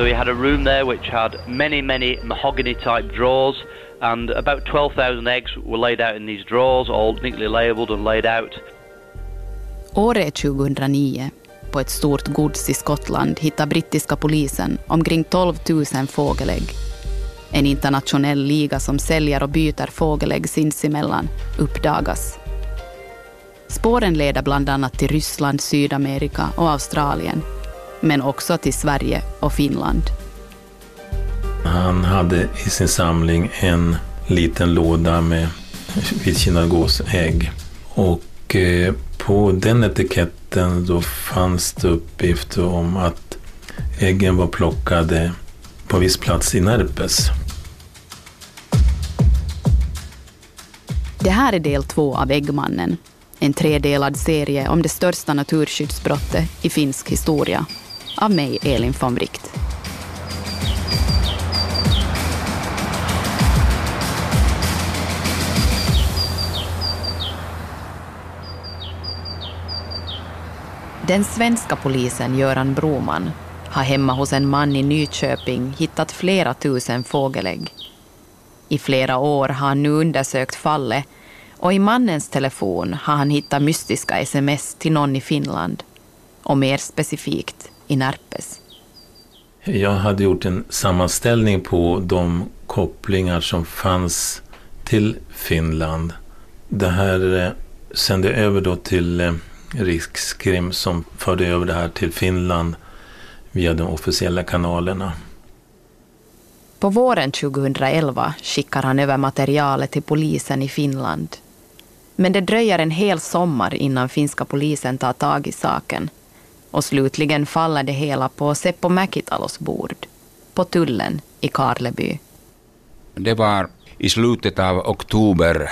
So he had a room there which had many, many mahogany type drawers and about 12,000 eggs were laid out in these drawers, all neatly labelled and laid out. Året är 2009. På ett stort gods i Skottland hittar brittiska polisen omkring 12 000 fågelägg. En internationell liga som säljer och byter fågelägg sinsemellan uppdagas. Spåren leder bland annat till Ryssland, Sydamerika och Australien, men också till Sverige och Finland. Han hade i sin samling en liten låda med vitkinnagåsägg. Och eh, på den etiketten då fanns det uppgifter om att äggen var plockade på viss plats i Närpes. Det här är del två av Äggmannen, en tredelad serie om det största naturskyddsbrottet i finsk historia. Av mig, Elin von Wright. Den svenska polisen Göran Broman har hemma hos en man i Nyköping hittat flera tusen fågelägg. I flera år har han nu undersökt fallet och i mannens telefon har han hittat mystiska sms till någon i Finland och mer specifikt i Närpes. Jag hade gjort en sammanställning på de kopplingar som fanns till Finland. Det här eh, sände jag över då till eh, Rikskrim som förde över det här till Finland via de officiella kanalerna. På våren 2011 skickar han över materialet till polisen i Finland. Men det dröjer en hel sommar innan finska polisen tar tag i saken. Och slutligen faller det hela på Seppo Mäkitalos bord, på tullen i Karleby. Det var i slutet av oktober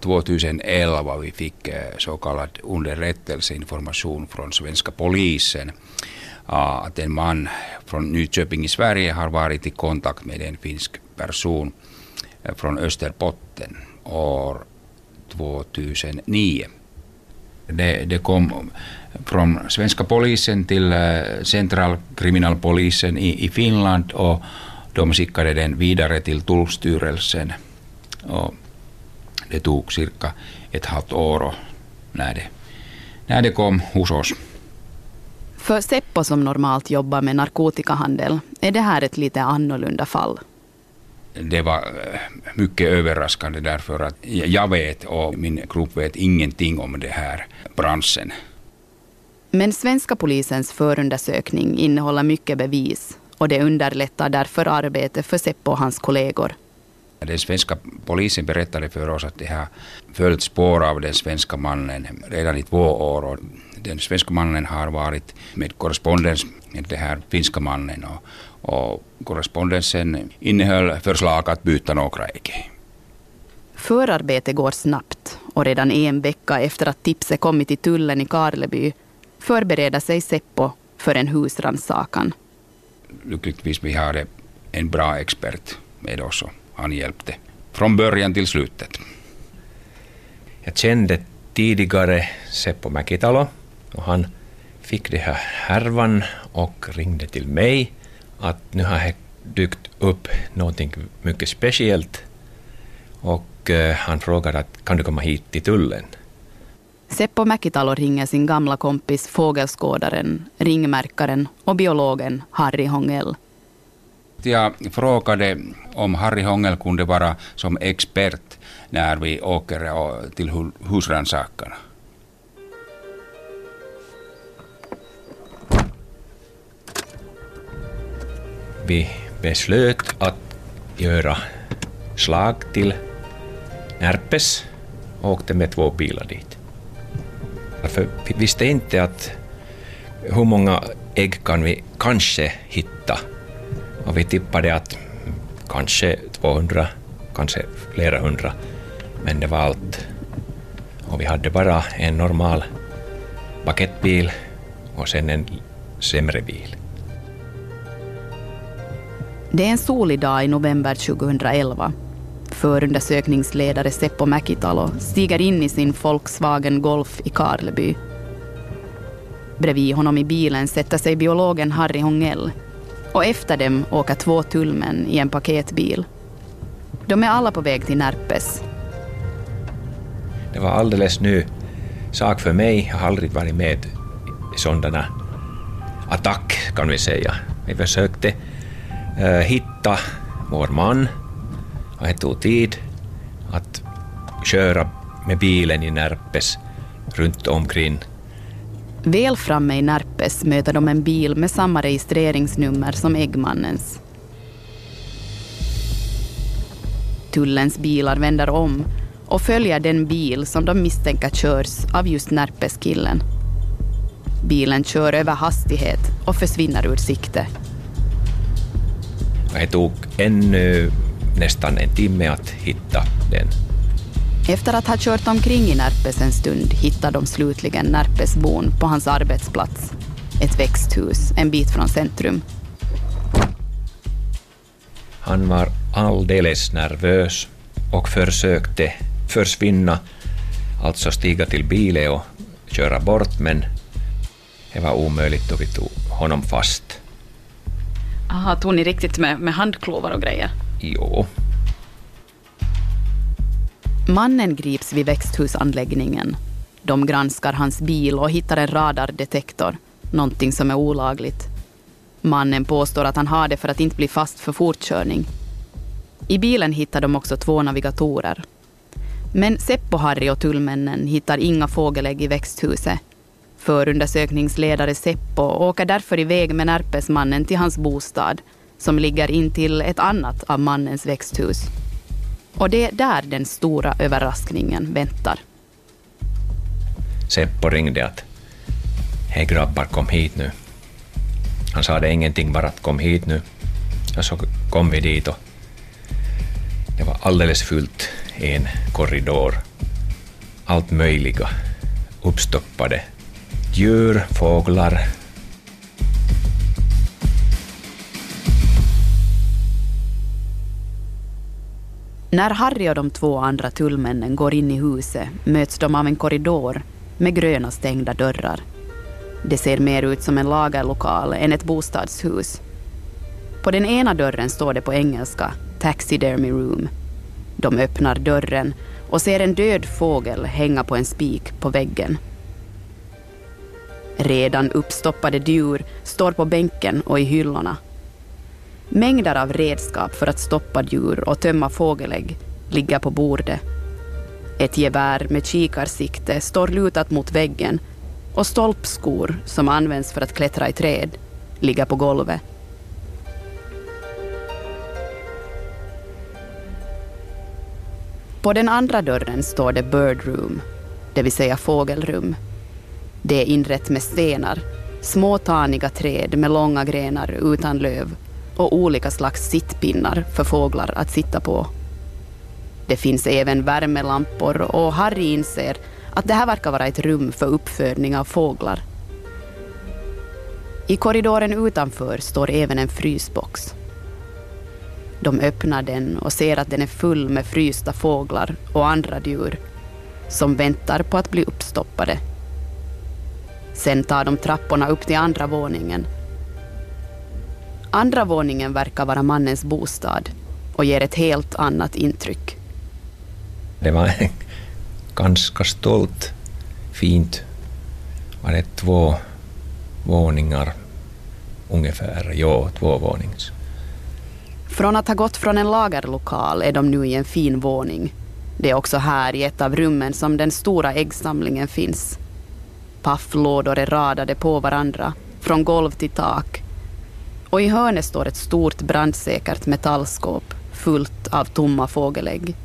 2011 vi fick eh, så kallad underrättelseinformation från svenska polisen ah, att en man från Nyköping i Sverige har varit i kontakt med en finsk person eh, från Österbotten år 2009. Det, det kom från svenska polisen till eh, centralkriminalpolisen i, i Finland och de skickade den vidare till Tullstyrelsen. Och det tog cirka ett halvt år när det, när det kom hos oss. För Seppo som normalt jobbar med narkotikahandel är det här ett lite annorlunda fall. Det var eh, mycket överraskande därför att jag vet och min grupp vet ingenting om det här branschen. Men svenska polisens förundersökning innehåller mycket bevis och det underlättar därför arbetet för Seppo och hans kollegor. Den svenska polisen berättade för oss att de har följt spår av den svenska mannen redan i två år. Och den svenska mannen har varit med korrespondens med den här finska mannen. Och, och korrespondensen innehöll förslag att byta några ägg. Förarbetet går snabbt och redan en vecka efter att tipset kommit till tullen i Karleby förbereder sig Seppo för en husrannsakan. Lyckligtvis vi har en bra expert med oss han hjälpte från början till slutet. Jag kände tidigare Seppo Mäkitalo och han fick det här härvan och ringde till mig att nu har det dykt upp någonting mycket speciellt och eh, han frågade att kan du komma hit till tullen? Seppo Mäkitalo ringer sin gamla kompis fågelskådaren, ringmärkaren och biologen Harry Hongell jag frågade om Harry Hångel kunde vara som expert när vi åker till husrannsakan. Vi beslöt att göra slag till Närpes och åkte med två bilar dit. För vi visste inte att hur många ägg kan vi kanske hitta och vi tippade att kanske 200, kanske flera hundra, men det var allt. Och vi hade bara en normal paketbil och sen en sämre bil. Det är en solig dag i november 2011. Förundersökningsledare Seppo Mäkitalo stiger in i sin Volkswagen Golf i Karleby. Bredvid honom i bilen sätter sig biologen Harry Hongell och efter dem åker två tullmän i en paketbil. De är alla på väg till Närpes. Det var alldeles ny sak för mig. Jag har aldrig varit med i sådana attack kan vi säga. Vi försökte hitta vår man och det tog tid att köra med bilen i Närpes runt omkring. Väl framme i Närpes möter de en bil med samma registreringsnummer som äggmannens. Tullens bilar vänder om och följer den bil som de misstänker körs av just Närpeskillen. Bilen kör över hastighet och försvinner ur sikte. Det tog ännu nästan en timme att hitta den. Efter att ha kört omkring i Närpes en stund hittar de slutligen Närpesbon på hans arbetsplats. Ett växthus en bit från centrum. Han var alldeles nervös och försökte försvinna, alltså stiga till bilen och köra bort, men det var omöjligt och vi tog honom fast. Aha, tog ni riktigt med, med handklovar och grejer? Jo. Mannen grips vid växthusanläggningen. De granskar hans bil och hittar en radardetektor, någonting som är olagligt. Mannen påstår att han har det för att inte bli fast för fortkörning. I bilen hittar de också två navigatorer. Men Seppo-Harry och tullmännen hittar inga fågelägg i växthuset. Förundersökningsledare Seppo åker därför iväg med Närpesmannen till hans bostad som ligger intill ett annat av mannens växthus. Och det är där den stora överraskningen väntar. Seppo ringde att Hej grabbar, kom hit nu. Han sa det ingenting, bara att kom hit nu. Och så kom vi dit och det var alldeles fullt i en korridor. Allt möjliga uppstoppade djur, fåglar. När Harry och de två andra tullmännen går in i huset möts de av en korridor med gröna stängda dörrar. Det ser mer ut som en lagerlokal än ett bostadshus. På den ena dörren står det på engelska Taxidermy Room. De öppnar dörren och ser en död fågel hänga på en spik på väggen. Redan uppstoppade djur står på bänken och i hyllorna. Mängder av redskap för att stoppa djur och tömma fågelägg ligger på bordet. Ett gevär med kikarsikte står lutat mot väggen och stolpskor som används för att klättra i träd ligger på golvet. På den andra dörren står det Bird Room, det vill säga fågelrum. Det är inrett med stenar, små taniga träd med långa grenar utan löv och olika slags sittpinnar för fåglar att sitta på. Det finns även värmelampor och Harry inser att det här verkar vara ett rum för uppfödning av fåglar. I korridoren utanför står även en frysbox. De öppnar den och ser att den är full med frysta fåglar och andra djur som väntar på att bli uppstoppade. Sen tar de trapporna upp till andra våningen. Andra våningen verkar vara mannens bostad och ger ett helt annat intryck. Det var ganska stolt, fint. Var det två våningar ungefär? Ja, två vånings. Från att ha gått från en lagerlokal är de nu i en fin våning. Det är också här i ett av rummen som den stora äggsamlingen finns. Pafflådor är radade på varandra, från golv till tak. Och i hörnet står ett stort brandsäkert metallskåp fullt av tomma fågelägg.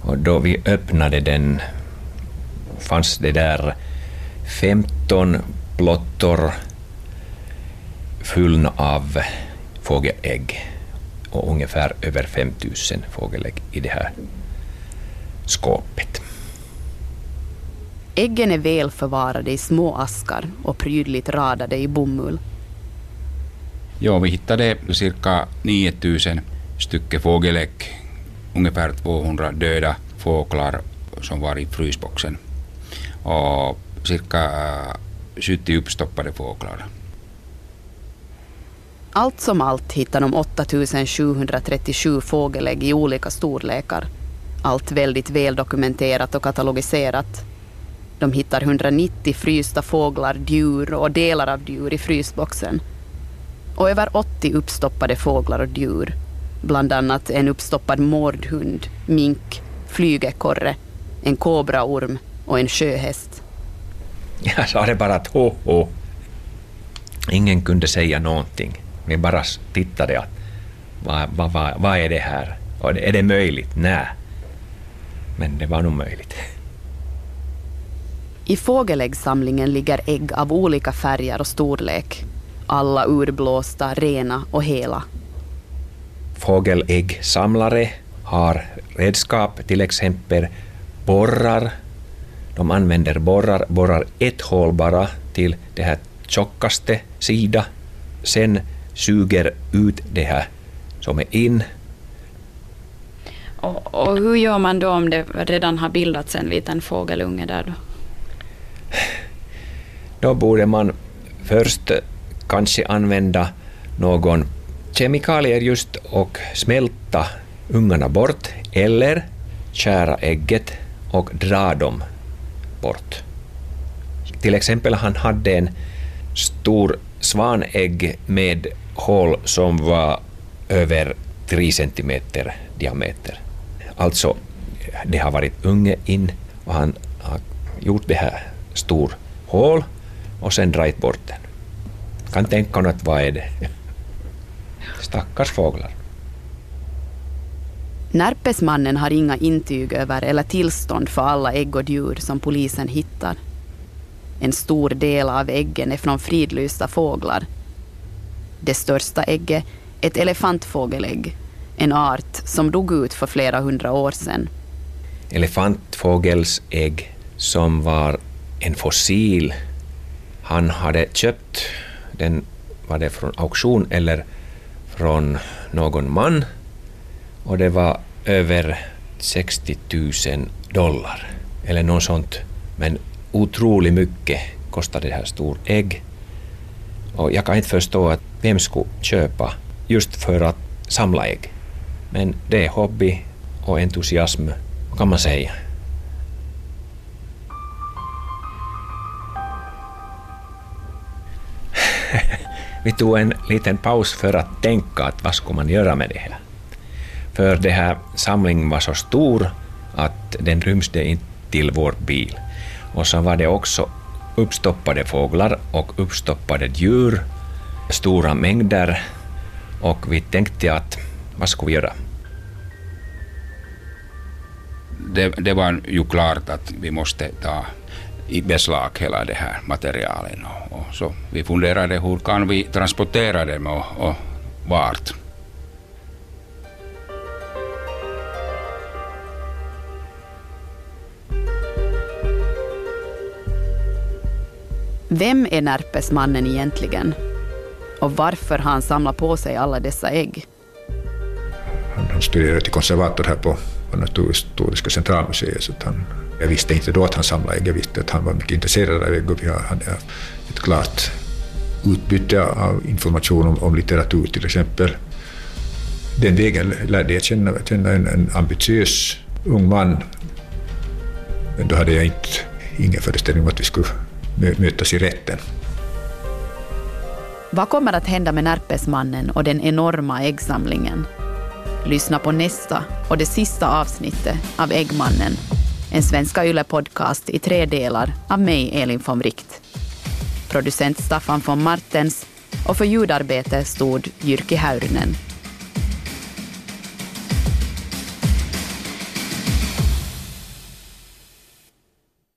Och då vi öppnade den fanns det där 15 plottor fullna av fågelägg och ungefär över 5000 fågelägg i det här skåpet. Äggen är väl förvarade i små askar och prydligt radade i bomull. Ja, vi hittade cirka 9000 stycken fågelägg, ungefär 200 döda fåglar som var i frysboxen och cirka 70 uppstoppade fåglar. Allt som allt hittar de 8737 fågelägg i olika storlekar. Allt väldigt väldokumenterat och katalogiserat. De hittar 190 frysta fåglar, djur och delar av djur i frysboxen. Och över 80 uppstoppade fåglar och djur. Bland annat en uppstoppad mårdhund, mink, flygekorre, en kobraorm och en sjöhäst. Jag sa det bara att ho, ho. Ingen kunde säga någonting. Vi bara tittade att vad, vad, vad, vad är det här? Och är det möjligt? Nej. Men det var nog möjligt. I fågeläggsamlingen ligger ägg av olika färger och storlek. Alla urblåsta, rena och hela. Fågeläggsamlare har redskap, till exempel borrar. De använder borrar, borrar ett hål bara till det här tjockaste sida. Sen suger ut det här som är in. Och, och hur gör man då om det redan har bildats en liten fågelunge där då? Då borde man först kanske använda någon kemikalier just och smälta ungarna bort eller kära ägget och dra dem bort. Till exempel han hade en stor svanägg med hål som var över 3 centimeter diameter. Alltså, det har varit unge in och han har gjort det här stor hål och sen dragit bort den. Kan tänka något, vad är det? Stackars fåglar. Närpesmannen har inga intyg över eller tillstånd för alla ägg och djur som polisen hittar. En stor del av äggen är från fridlysta fåglar. Det största ägget, ett elefantfågelägg, en art som dog ut för flera hundra år sedan. Elefantfågels ägg som var en fossil. Han hade köpt den, var det från auktion eller från någon man och det var över 60 000 dollar eller något sånt. Men otroligt mycket kostade det här stor ägg. Och jag kan inte förstå att vem skulle köpa just för att samla ägg. Men det är hobby och entusiasm, kan man säga. Vi tog en liten paus för att tänka att vad ska man göra med det här. För den här samlingen var så stor att den rymde inte till vår bil. Och så var det också uppstoppade fåglar och uppstoppade djur, stora mängder. Och vi tänkte att vad ska vi göra? Det, det var ju klart att vi måste ta i beslag hela det här materialen. Och, och så vi funderade hur kan vi transportera dem och, och vart. Vem är Närpesmannen egentligen? Och varför har han samlat på sig alla dessa ägg? Han, studerade till konservator här på, Naturhistoriska centralmuseet. Så han, jag visste inte då att han samlade ägg, jag visste att han var mycket intresserad av ägg och vi hade ett klart utbyte av information om, om litteratur till exempel. Den vägen lärde jag känna, känna en, en ambitiös ung man. Men då hade jag inte, ingen föreställning om att vi skulle mötas i rätten. Vad kommer att hända med Närpesmannen och den enorma äggsamlingen? Lyssna på nästa och det sista avsnittet av Äggmannen, en Svenska Yle-podcast i tre delar av mig, Elin von Wright. Producent Staffan von Martens och för ljudarbete stod Jyrki Häyrynen.